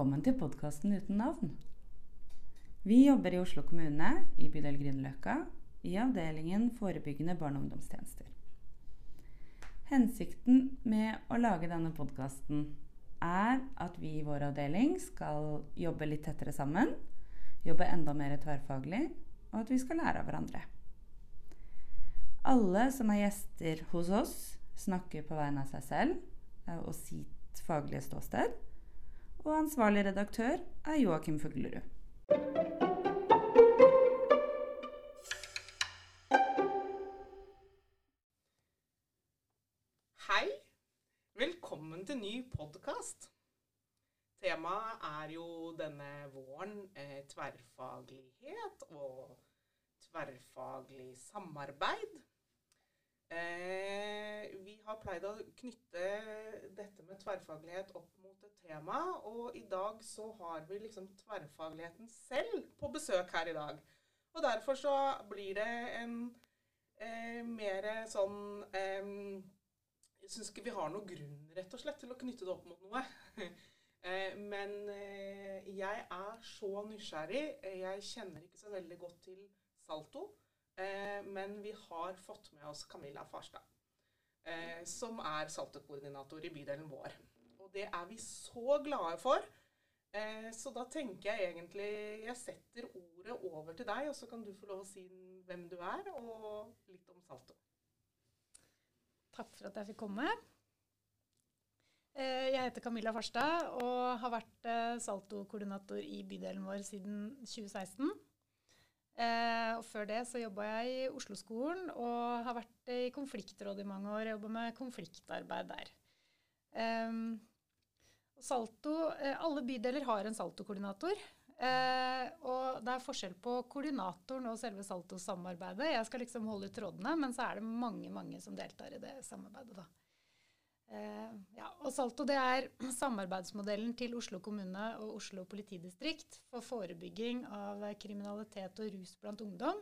Velkommen til podkasten uten navn. Vi jobber i Oslo kommune, i bydel Grünerløkka, i avdelingen forebyggende barne- og ungdomstjenester. Hensikten med å lage denne podkasten er at vi i vår avdeling skal jobbe litt tettere sammen, jobbe enda mer tverrfaglig, og at vi skal lære av hverandre. Alle som er gjester hos oss, snakker på vegne av seg selv eh, og sitt faglige ståsted og ansvarlig redaktør er Joakim Fuglerud. Hei! Velkommen til ny podkast. Temaet er jo denne våren eh, tverrfaglighet og tverrfaglig samarbeid. Eh, vi har pleid å knytte dette med tverrfaglighet opp mot et tema, og i dag så har vi liksom tverrfagligheten selv på besøk her i dag. Og derfor så blir det en eh, mer sånn eh, Jeg syns ikke vi har noen grunn, rett og slett, til å knytte det opp mot noe. eh, men eh, jeg er så nysgjerrig. Jeg kjenner ikke så veldig godt til Salto. Eh, men vi har fått med oss Camilla Farstad, eh, som er saltekoordinator i bydelen vår. Og det er vi så glade for. Eh, så da tenker jeg egentlig Jeg setter ordet over til deg, og så kan du få lov å si hvem du er, og litt om Salto. Takk for at jeg fikk komme. Jeg heter Camilla Farstad og har vært Salto-koordinator i bydelen vår siden 2016. Eh, og før det så jobba jeg i Oslo-skolen og har vært i konfliktråd i mange år. Jobba med konfliktarbeid der. Eh, Salto, eh, alle bydeler har en Salto-koordinator. Eh, og det er forskjell på koordinatoren og selve Salto-samarbeidet. Jeg skal liksom holde i trådene, men så er det mange, mange som deltar i det samarbeidet, da. Uh, ja, og Salto det er samarbeidsmodellen til Oslo kommune og Oslo politidistrikt for forebygging av kriminalitet og rus blant ungdom.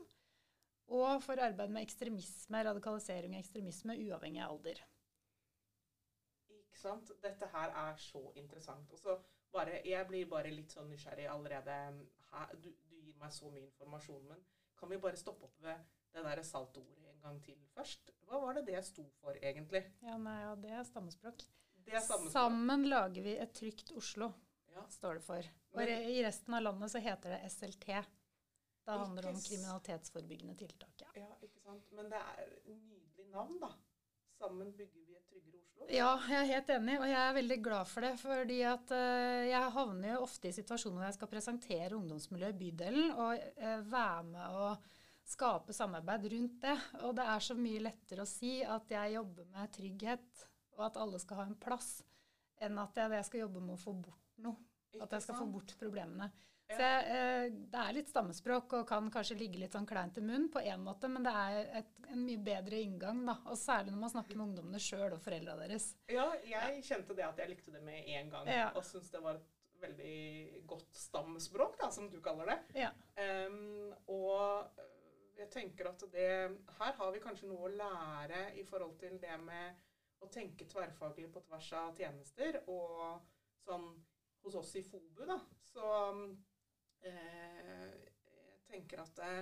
Og for arbeid med ekstremisme, radikalisering og ekstremisme uavhengig av alder. Ikke sant. Dette her er så interessant. Og bare, jeg blir bare litt sånn nysgjerrig allerede her. Du, du, gir meg så mye informasjon, men kan vi bare stoppe opp ved det derre salto-ordet en gang til først? Hva var det det sto for, egentlig? Ja, nei, ja, det er stammespråk. Det er stammespråk. Sammen lager vi et trygt Oslo, ja. står det for. Og Men, i resten av landet så heter det SLT. Da handler det om kriminalitetsforebyggende tiltak. Ja. ja, ikke sant. Men det er nydelig navn, da. Sammen bygger vi et tryggere Oslo. Ja, jeg er helt enig, og jeg er veldig glad for det. fordi at uh, jeg havner jo ofte i situasjoner hvor jeg skal presentere ungdomsmiljøet i bydelen og uh, være med og skape samarbeid rundt det. Og det er så mye lettere å si at jeg jobber med trygghet, og at alle skal ha en plass, enn at jeg, jeg skal jobbe med å få bort noe. At jeg skal få bort problemene. Ja. Så jeg, eh, Det er litt stammespråk og kan kanskje ligge litt sånn kleint i munnen på én måte, men det er et, en mye bedre inngang. da, og Særlig når man snakker med ungdommene sjøl og foreldra deres. Ja, jeg kjente det at jeg likte det med en gang, ja. og syntes det var et veldig godt stammespråk, da, som du kaller det. Ja. Um, og jeg tenker at det Her har vi kanskje noe å lære i forhold til det med å tenke tverrfaglig på tvers av tjenester. Og sånn hos oss i FOBU, da, så eh, Jeg tenker at det,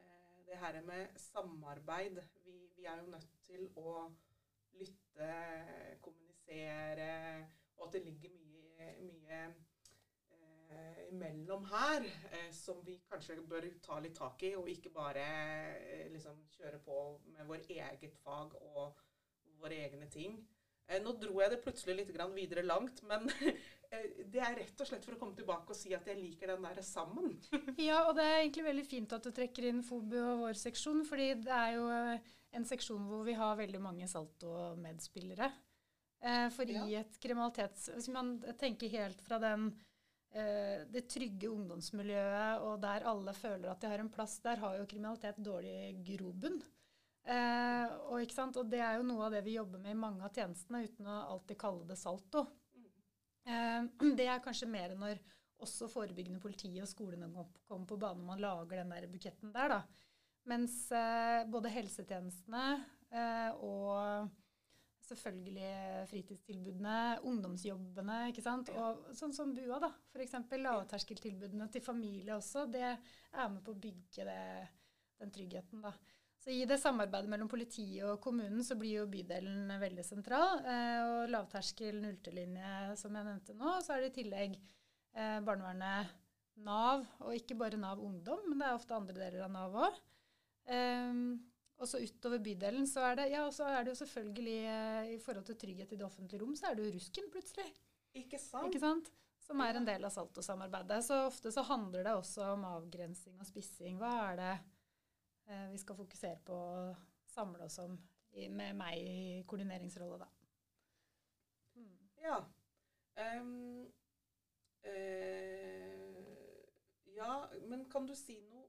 eh, det her med samarbeid vi, vi, er jo nødt til å lytte, kommunisere, og at det ligger mye, mye imellom her eh, som vi kanskje bør ta litt tak i, og ikke bare eh, liksom kjøre på med vår eget fag og våre egne ting. Eh, nå dro jeg det plutselig litt videre langt, men eh, det er rett og slett for å komme tilbake og si at jeg liker den der sammen. ja, og det er egentlig veldig fint at du trekker inn FOBU og vår seksjon, fordi det er jo eh, en seksjon hvor vi har veldig mange Salto-medspillere. For i et kriminalitets... Hvis man tenker helt fra den Eh, det trygge ungdomsmiljøet og der alle føler at de har en plass, der har jo kriminalitet dårlig grobunn. Eh, og, og, det er jo noe av det vi jobber med i mange av tjenestene, uten å alltid kalle det salto. Eh, det er kanskje mer når også forebyggende politi og skolene kommer på banen man lager den der buketten der. da. Mens eh, både helsetjenestene eh, og selvfølgelig fritidstilbudene, ungdomsjobbene, ikke sant. Og sånn som BUA, da. F.eks. lavterskeltilbudene til familie også. Det er med på å bygge det, den tryggheten, da. Så i det samarbeidet mellom politiet og kommunen så blir jo bydelen veldig sentral. Eh, og lavterskel nulltelinje, som jeg nevnte nå. Så er det i tillegg eh, barnevernet, Nav, og ikke bare Nav ungdom, men det er ofte andre deler av Nav òg. Um, og så utover bydelen så er det ja, og så er det jo selvfølgelig eh, i forhold til trygghet i det offentlige rom, så er det jo rusken plutselig. Ikke sant? Ikke sant? Som er en del av Salto-samarbeidet. Så ofte så handler det også om avgrensing og spissing. Hva er det eh, vi skal fokusere på å samle oss om i, med meg i koordineringsrolle, da. Mm. Ja. Um, uh, ja, men kan du si noe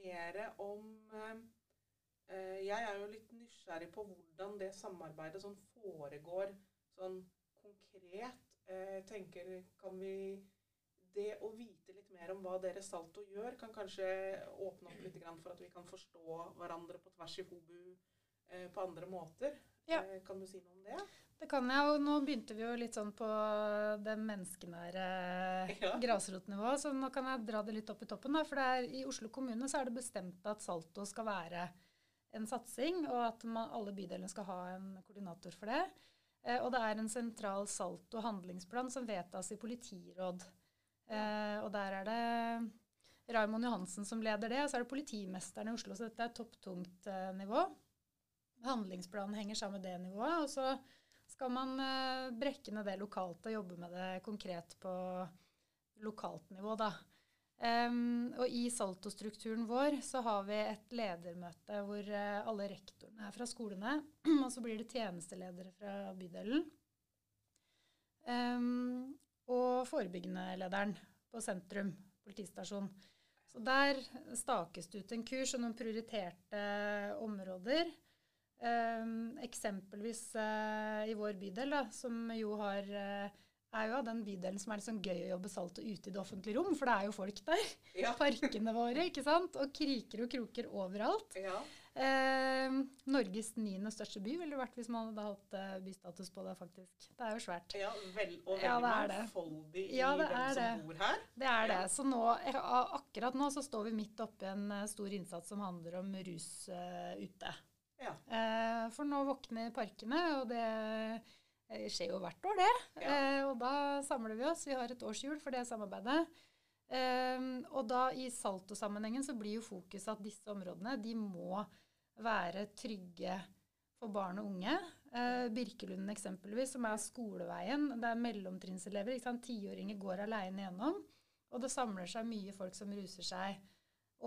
mer om eh, Jeg er jo litt nysgjerrig på hvordan det samarbeidet sånn foregår sånn konkret. Eh, jeg tenker, kan vi Det å vite litt mer om hva dere Salto gjør, kan kanskje åpne opp litt for at vi kan forstå hverandre på tvers i Hobu eh, på andre måter. Ja. Eh, kan du si noe om det? Det kan jeg, og nå begynte vi jo litt sånn på det menneskenære Ja. grasrotnivået, så nå kan jeg dra det litt opp i toppen. Da, for det er, i Oslo kommune så er det bestemt at Salto skal være en satsing, og at man, alle bydelene skal ha en koordinator for det. Eh, og det er en sentral Salto-handlingsplan som vedtas i politiråd. Eh, og der er det Raymond Johansen som leder det, og så er det politimesteren i Oslo, så dette er topptungt eh, nivå. Handlingsplanen henger sammen med det nivået. Og så skal man eh, brekke ned det lokalt og jobbe med det konkret på lokalt nivå, da. Em, og i Salto-strukturen vår så har vi et ledermøte hvor uh, alle rektorene er fra skolene, og så blir det tjenesteledere fra bydelen. Um, og forebyggende-lederen på sentrum politistasjon. Så der stakes det ut en kurs og noen prioriterte områder. Um, eksempelvis uh, i vår bydel, da, som jo har eh, er jo av den bydelen som er liksom gøy å jobbe salto ute i det offentlige rom, for det er jo folk der. Ja. Parkene våre, ikke sant? Og kriker og kroker overalt. ja. Eh, Norges niende største by ville det vært hvis man hadde hatt eh, bystatus på det, faktisk. Det er jo svært. Ja, vel, og veldig Ja, mangfoldig i Ja, hvem som det. bor her. Det er det. Så nå, eh, akkurat nå så står vi midt oppi en eh, stor innsats som handler om rus uh, ute. Ja. Eh, for nå våkner parkene, og det eh, skjer jo hvert år, det. Ja. Eh, og da samler vi oss. Vi har et årshjul for det samarbeidet. Eh, og da i Salto-sammenhengen så blir jo fokuset at disse områdene de må være trygge for barn og unge. Eh, Birkelunden eksempelvis, som er skoleveien. Det er mellomtrinnselever. ikke sant? Tiåringer går alene gjennom. Og det samler seg mye folk som ruser seg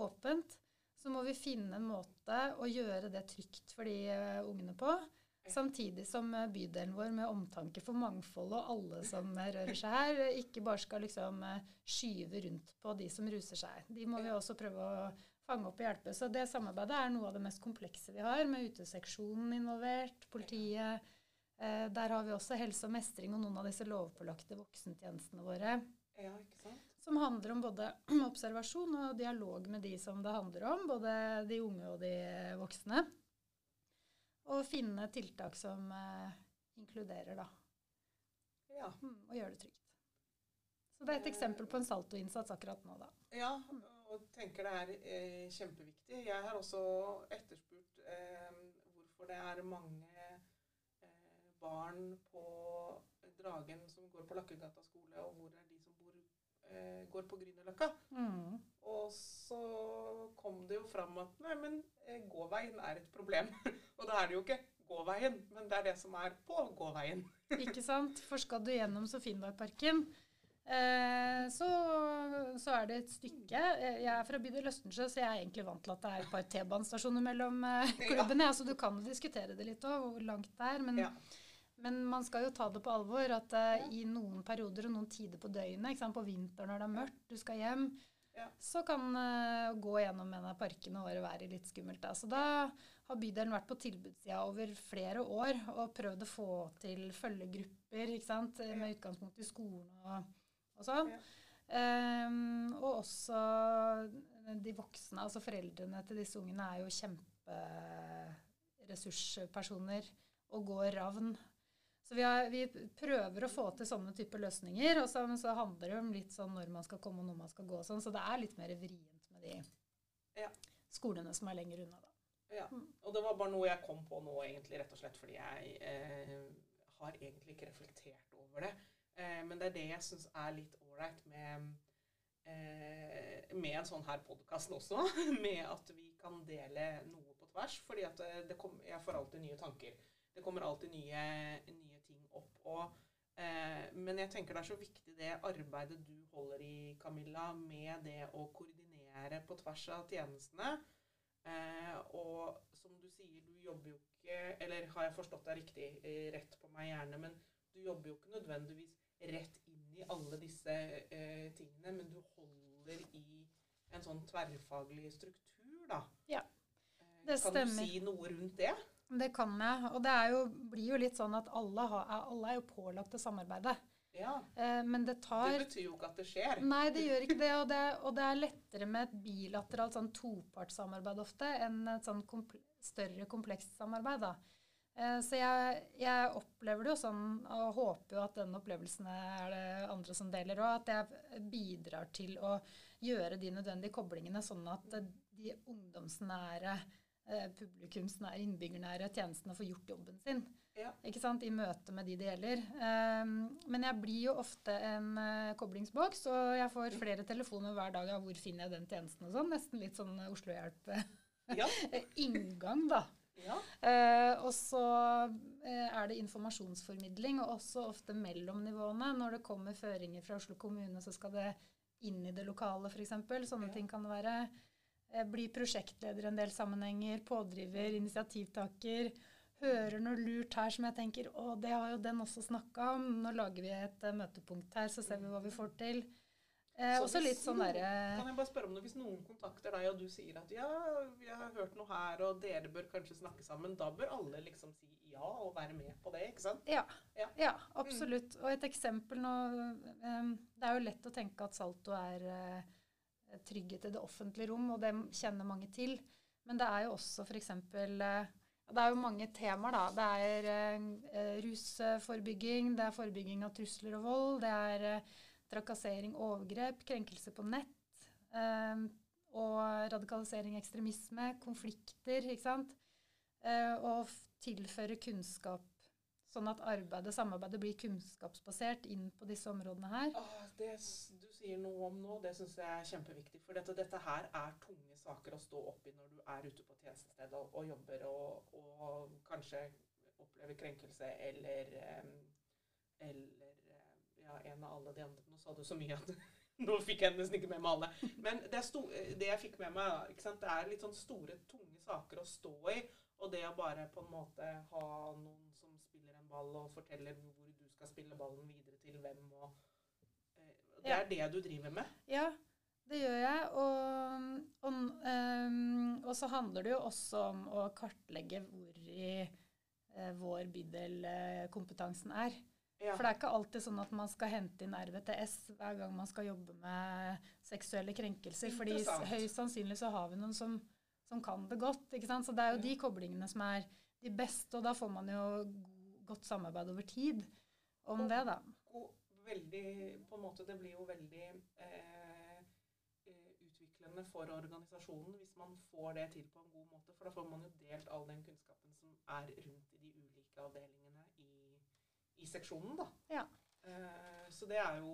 åpent. Så må vi finne en måte å gjøre det trygt for de ungene på. Samtidig som eh, bydelen vår med omtanke for mangfold og alle som eh, rører seg her, eh, ikke bare skal liksom skyve rundt på de som ruser seg. De må vi også prøve å fange opp og hjelpe. Så det samarbeidet er noe av det mest komplekse vi har, med uteseksjonen involvert, politiet. Eh, der har vi også helse og mestring og noen av disse lovpålagte voksentjenestene våre. ja, ikke sant? Som handler om både observasjon og dialog med de som det handler om, både de unge og de voksne. Og finne tiltak som eh, inkluderer, da. Ja. Mm, og gjøre det trygt. Så det er et eksempel på en saltoinnsats akkurat nå, da. ja, og tenker det er eh, kjempeviktig. Jeg har også etterspurt eh, hvorfor det er mange eh, barn på Dragen som går på Lakkegata skole, og hvor er de eh, går på Grünerløkka. Mm. Og så kom det jo fram at nei, men eh, gåveien er et problem. og da er det jo ikke gåveien, men det er det som er på gåveien. Ikke sant? For skal du gjennom Sofienbergparken, eh, så, så er det et stykke. Eh, Jeg er fra bydel Østensjø, så jeg er egentlig vant til at det er et par T-banestasjoner mellom eh, klubbene. Ja. så du kan jo diskutere det litt òg, hvor langt det er. Men, Ja. Men man skal jo ta det på alvor at eh, i noen perioder og noen tider på døgnet, på vinteren når det er mørkt, du skal hjem, Ja. så kan uh, gå gjennom en av parkene og være litt skummelt. Da. Så da har bydelen vært på tilbudssida over flere år og prøvd å få til følgegrupper? Ja. med utgangspunkt i skolen og, og sånn. Ja. Um, og også de voksne, altså foreldrene til disse ungene, er jo kjemperessurspersoner og går ravn. Så vi, har, vi prøver å få til sånne typer løsninger. Og så, så, handler det om litt sånn når man skal komme og når man skal gå. Sånn, så det er litt mer vrient med de Ja. skolene som er lenger unna. da. Ja. Og det var bare noe jeg kom på nå, egentlig, rett og slett fordi jeg eh, har egentlig ikke reflektert over det. Eh, men det er det jeg syns er litt ålreit med, eh, med en sånn her podkast også. Med at vi kan dele noe på tvers. fordi at det, det kom, jeg får alltid nye tanker. Det kommer alltid nye, nye opp. Og, eh, men jeg tenker det er så viktig det arbeidet du holder i, Camilla, med det å koordinere på tvers av tjenestene. Eh, og som du sier, du jobber jo ikke Eller har jeg forstått deg riktig? Eh, rett på meg gjerne. Men du jobber jo ikke nødvendigvis rett inn i alle disse eh, tingene, men du holder i en sånn tverrfaglig struktur, da. Ja, Eh, det kan stemmer. du si noe rundt det? Det kan jeg. Og det jo, blir jo litt sånn at alle, har, alle er jo pålagt å samarbeide. Ja. Eh, men det tar Det betyr jo ikke at det skjer. Nei, det gjør ikke det. Og det, og det er lettere med et bilateralt sånn topartssamarbeid ofte enn et sånn komple større, komplekst samarbeid. da. Eh, så jeg, jeg opplever det jo sånn, og håper jo at den opplevelsen er det andre som deler òg, at jeg bidrar til å gjøre de nødvendige koblingene, sånn at de ungdomsnære, publikumsnære, innbyggernære tjenestene får gjort jobben sin Ja. ikke sant, i møte med de det gjelder. Um, men jeg blir jo ofte en uh, koblingsboks, og jeg får flere telefoner hver dag av hvor finner jeg den tjenesten og sånn. Nesten litt sånn Ja. Oslohjelp-inngang, da. ja. Og så er det informasjonsformidling, og også ofte mellom nivåene. Når det kommer føringer fra Oslo kommune, så skal det inn i det lokale, f.eks. Sånne Ja. ting kan det være. Eh, Bli prosjektleder en del sammenhenger. Pådriver, initiativtaker. Hører noe lurt her som jeg tenker å, det har jo den også snakka om. Nå lager vi et eh, møtepunkt her, så ser vi hva vi får til. Eh, Så også litt sånn der... derre Kan jeg bare spørre om det, Hvis noen kontakter deg, og du sier at ja, vi har hørt noe her, og dere bør kanskje snakke sammen, da bør alle liksom si ja og være med på det, ikke sant? Ja, Ja. ja absolutt. Og et eksempel nå eh, Det er jo lett å tenke at Salto er trygghet i det offentlige rom, og det kjenner mange til. Men det er jo også f.eks. Det er jo mange temaer, da. Det er eh, rusforebygging, det er forebygging av trusler og vold, det er eh, trakassering, overgrep, krenkelse på nett. eh, og radikalisering, ekstremisme, konflikter, ikke sant. Eh, og tilføre kunnskap, sånn at arbeidet, samarbeidet blir kunnskapsbasert inn på disse områdene her. Åh, det er sier noe om nå, det syns jeg er kjempeviktig. For dette, dette her er tunge saker å stå opp i når du er ute på tjenestestedet og, og jobber og, og kanskje opplever krenkelse eller Eller ja, en av alle de andre. Nå sa du så mye at nå fikk jeg nesten ikke med meg alle. Men det, sto, det jeg fikk med meg, det er litt sånn store, tunge saker å stå i. Og det å bare på en måte ha noen som spiller en ball og forteller hvor du skal spille ballen videre til hvem og Det Ja. er det du driver med? Ja, det gjør jeg. Og, og, um, og så handler det jo også om å kartlegge hvor i uh, vår bydel uh, kompetansen er. Ja. For det er ikke alltid sånn at man skal hente inn RVTS hver gang man skal jobbe med seksuelle krenkelser. fordi høyst sannsynlig så har vi noen som, som kan det godt. ikke sant? Så det er jo de koblingene som er de beste, og da får man jo godt samarbeid over tid om det, da. Veldig, på en måte, Det blir jo veldig eh, eh, utviklende for organisasjonen hvis man får det til på en god måte. For da får man jo delt all den kunnskapen som er rundt i de ulike avdelingene i, i seksjonen. da. Ja. Eh, så det er jo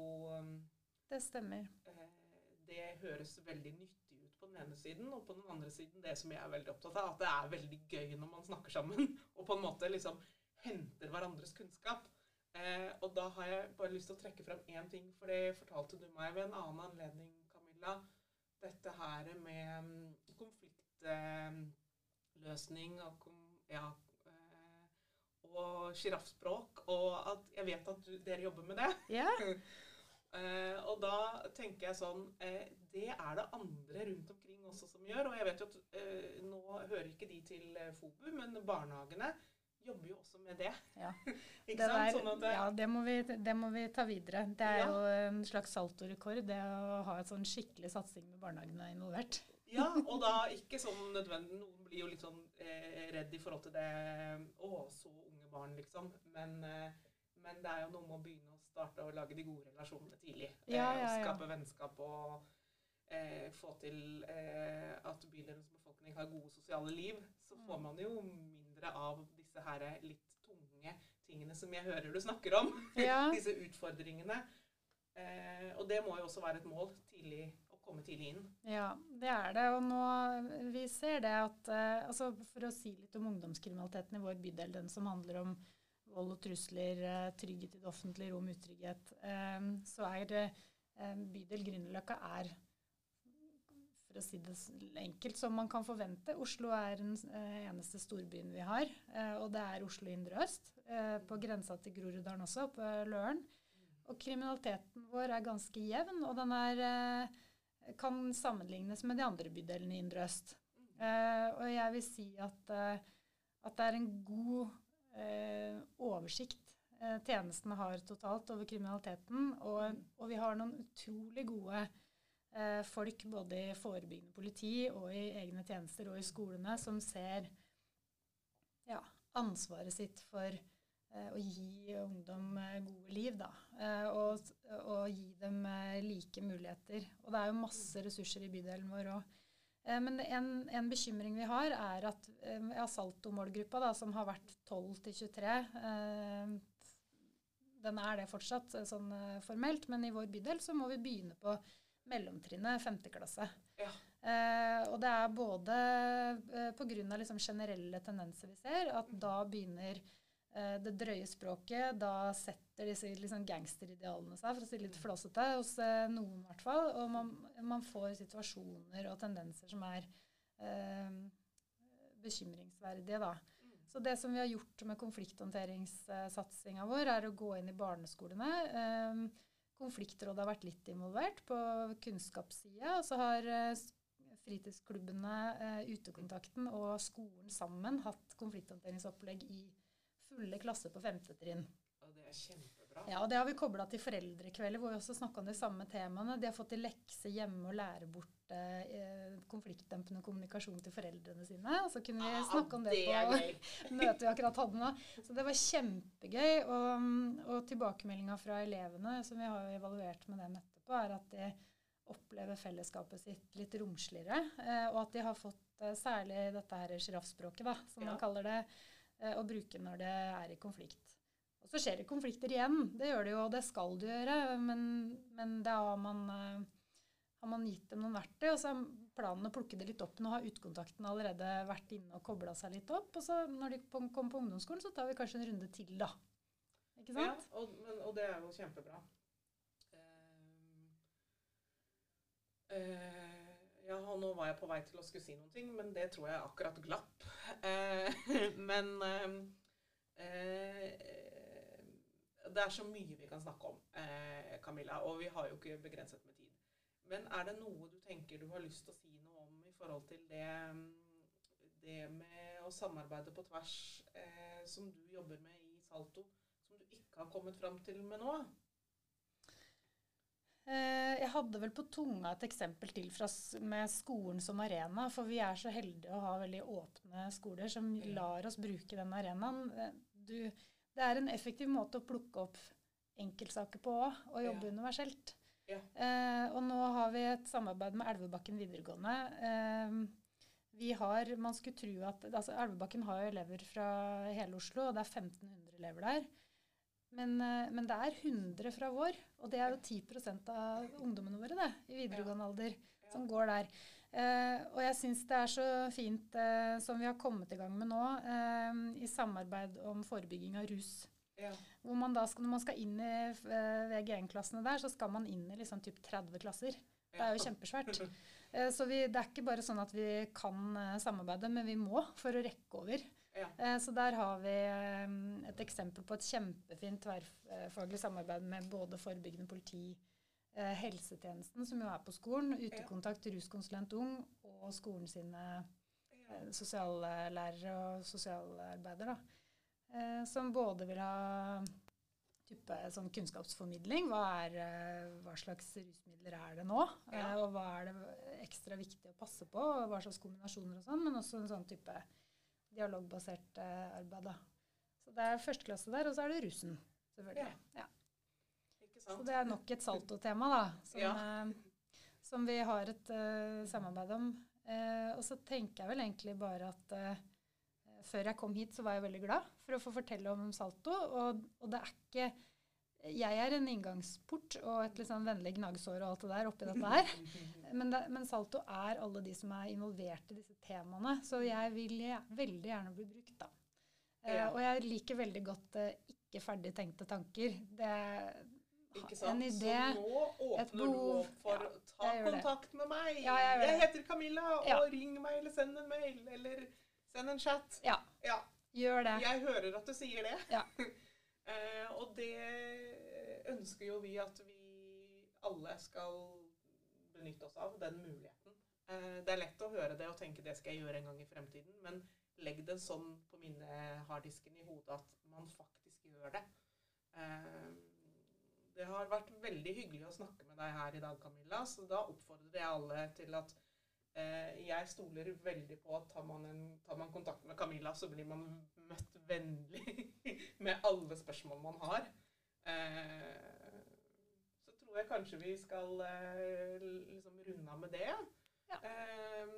Det stemmer. eh, Det høres veldig nyttig ut på den ene siden, og på den andre siden det som jeg er veldig opptatt av, at det er veldig gøy når man snakker sammen og på en måte liksom henter hverandres kunnskap. Eh, og da har jeg bare lyst til å trekke frem én ting, for det fortalte du meg ved en annen anledning, Camilla. Dette her med mm, konfliktløsning og ja, eh, og sjiraffspråk, og at jeg vet at du, dere jobber med det. Yeah. Eh, og da tenker jeg sånn eh, Det er det andre rundt omkring også som gjør. Og jeg vet jo at eh, nå hører ikke de til eh, FOBU, men barnehagene jobber jo også med det. Ja. Det, sant? Sånn det, ja, det, må vi, det må vi ta videre. Det er Ja. jo en slags saltorekord, det å ha et sånn skikkelig satsing med barnehagene involvert. ja, og da ikke sånn nødvendig Noen blir jo litt sånn eh, redd i forhold til det Å, så unge barn, liksom. Men, eh, men det er jo noe med å begynne å starte å lage de gode relasjonene tidlig. Ja, Eh, ja, og skape vennskap og eh, få til eh, at bydelens befolkning har gode sosiale liv. Så får Mm. man jo mindre av disse her litt tunge tingene som jeg hører du snakker om. Ja. disse utfordringene. Eh, og det må jo også være et mål tidlig, å komme tidlig inn. Ja, det er det. Og nå vi ser det at eh, altså For å si litt om ungdomskriminaliteten i vår bydel, den som handler om vold og trusler, eh, trygghet i det offentlige rom, utrygghet, eh, så er det eh, bydel Grünerløkka er å si det enkelt, som man kan forvente. Oslo er den eh, eneste storbyen vi har, eh, og det er Oslo indre øst. Eh, på grensa til Groruddalen også, på Løren. Og kriminaliteten vår er ganske jevn, og den er kan sammenlignes med de andre bydelene i Indre Øst. Og jeg vil si at, at det er en god oversikt tjenestene har totalt over kriminaliteten. Og, og vi har noen utrolig gode folk både i forebyggende politi og i egne tjenester og i skolene som ser ja, ansvaret sitt for eh, å gi ungdom eh, gode liv, da. Eh, og, og gi dem eh, like muligheter. Og det er jo masse ressurser i bydelen vår òg. Men en, en bekymring vi har, er at eh, ja, Salto-målgruppa, som har vært 12 til 23 eh, Den er det fortsatt eh, sånn eh, formelt, men i vår bydel så må vi begynne på mellomtrinnet, femte klasse. Ja. Eh, og det er både eh, pga. Liksom generelle tendenser vi ser, at da begynner eh, det drøye språket. Da setter disse liksom, gangsteridealene seg, for å si litt flåsete, hos eh, noen i hvert fall. Og man, man får situasjoner og tendenser som er eh, bekymringsverdige, da. Så det som vi har gjort med konflikthåndteringssatsinga vår, er å gå inn i barneskolene. Eh, konfliktrådet har vært litt involvert på kunnskapssida. Og så har eh, fritidsklubbene, eh, utekontakten og skolen sammen hatt konflikthåndteringsopplegg i fulle klasser på femte trinn. Og det er kjempebra. Ja, og det har vi kobla til foreldrekvelder, hvor vi også snakka om de samme temaene. De har fått til lekse hjemme og lære bort eh, konfliktdempende kommunikasjon til foreldrene sine. Og så kunne vi Ah, snakke om det, det på møtet vi akkurat hadde nå. Så det var kjempegøy. Og, og tilbakemeldinga fra elevene, som vi har evaluert med dem etterpå, er at de opplever fellesskapet sitt litt romsligere. Eh, og at de har fått eh, særlig dette her sjiraffspråket, som Ja. man kaller det, eh, å bruke når det er i konflikt. Så skjer det konflikter igjen. Det gjør det jo, og det skal det gjøre. Men, men da har man, eh, har man gitt dem noen verktøy, og så er planen å plukke det litt opp. Nå har utkontakten allerede vært inne og kobla seg litt opp. Og så når de kommer på ungdomsskolen, så tar vi kanskje en runde til, da. Ikke Ja, sant? og, men, og det er jo kjempebra. Uh, uh, ja, og nå var jeg på vei til å skulle si noen ting, men det tror jeg akkurat glapp. Eh, men eh, eh, det er så mye vi kan snakke om, eh, Camilla, og vi har jo ikke begrenset med tid. Men er det noe du tenker du har lyst til å si noe om i forhold til det, det med å samarbeide på tvers eh, som du jobber med i Salto, som du ikke har kommet fram til med nå? Eh, Jeg hadde vel på tunga et eksempel til fra, med skolen som arena. For vi er så heldige å ha veldig åpne skoler som lar oss bruke den arenaen. Eh, Du, det er en effektiv måte å plukke opp enkeltsaker på òg, og jobbe Ja. universelt. Ja. Eh, og nå har vi et samarbeid med Elvebakken videregående. Eh, vi har, man skulle tro at, altså Elvebakken har jo elever fra hele Oslo, og det er 1500 elever der. Men, eh, men det er 100 fra vår, og det er jo 10 av ungdommene våre det, i videregående alder Ja. Som går der. Eh, og jeg syns det er så fint eh, som vi har kommet i gang med nå, eh, i samarbeid om forebygging av rus. Ja. Hvor man da skal, Når man skal inn i eh, VG1-klassene der, så skal man inn i liksom typ 30 klasser. Det er jo kjempesvært. Eh, Så vi, det er ikke bare sånn at vi kan samarbeide, men vi må for å rekke over. Ja. Eh, Så der har vi eh, et eksempel på et kjempefint tverrfaglig samarbeid med både forebyggende politi, helsetjenesten, som jo er på skolen, utekontakt, ruskonsulent ung, og skolen sine Ja. eh, sosiallærere og sosialarbeidere. Eh, som både vil ha type sånn kunnskapsformidling. Hva, er, eh, hva slags rusmidler er det nå? Ja. Eh, og hva er det ekstra viktig å passe på? og Hva slags kombinasjoner og sånn. Men også en sånn type dialogbasert eh, arbeid. da. Så det er førsteklasse der, og så er det russen, selvfølgelig. Ja. Ikke Så det er nok et saltotema, da, som, Ja. eh, som vi har et uh, samarbeid om. Uh, og så tenker jeg vel egentlig bare at uh, før jeg kom hit, så var jeg veldig glad for å få fortelle om salto. Og, og det er ikke Jeg er en inngangsport og et litt sånn vennlig gnagsår og alt det der oppi dette her. Men, det, men salto er alle de som er involvert i disse temaene. Så jeg vil veldig gjerne bli brukt, da. Ja. og jeg liker veldig godt uh, ikke ferdig tenkte tanker. Det Ikke sant? en idé. Så nå åpner du opp for Ja, ta kontakt med meg. Ja, jeg jeg, heter Camilla, og Ja. ring meg eller send en mail eller send en chat. Ja, Ja, gjør det. jeg hører at du sier det. Ja. Eh, og det ønsker jo vi at vi alle skal benytte oss av, den muligheten. Eh, det er lett å høre det og tenke det skal jeg gjøre en gang i fremtiden, men legg det sånn på minneharddisken i hodet at man faktisk gjør det. Eh, det har vært veldig hyggelig å snakke med deg her i dag, Camilla, så da oppfordrer jeg alle til at eh, jeg stoler veldig på at tar man, en, tar man kontakt med Camilla, så blir man møtt vennlig med alle spørsmål man har. Eh, så tror jeg kanskje vi skal eh, liksom runde av med det. Ja. Eh,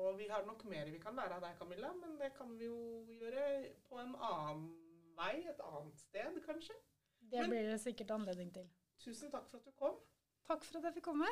og vi har nok mer vi kan lære av deg, Camilla, men det kan vi jo gjøre på en annen vei, et annet sted kanskje. Det Men- blir det sikkert anledning til. Tusen takk for at du kom. Takk for at jeg fikk komme.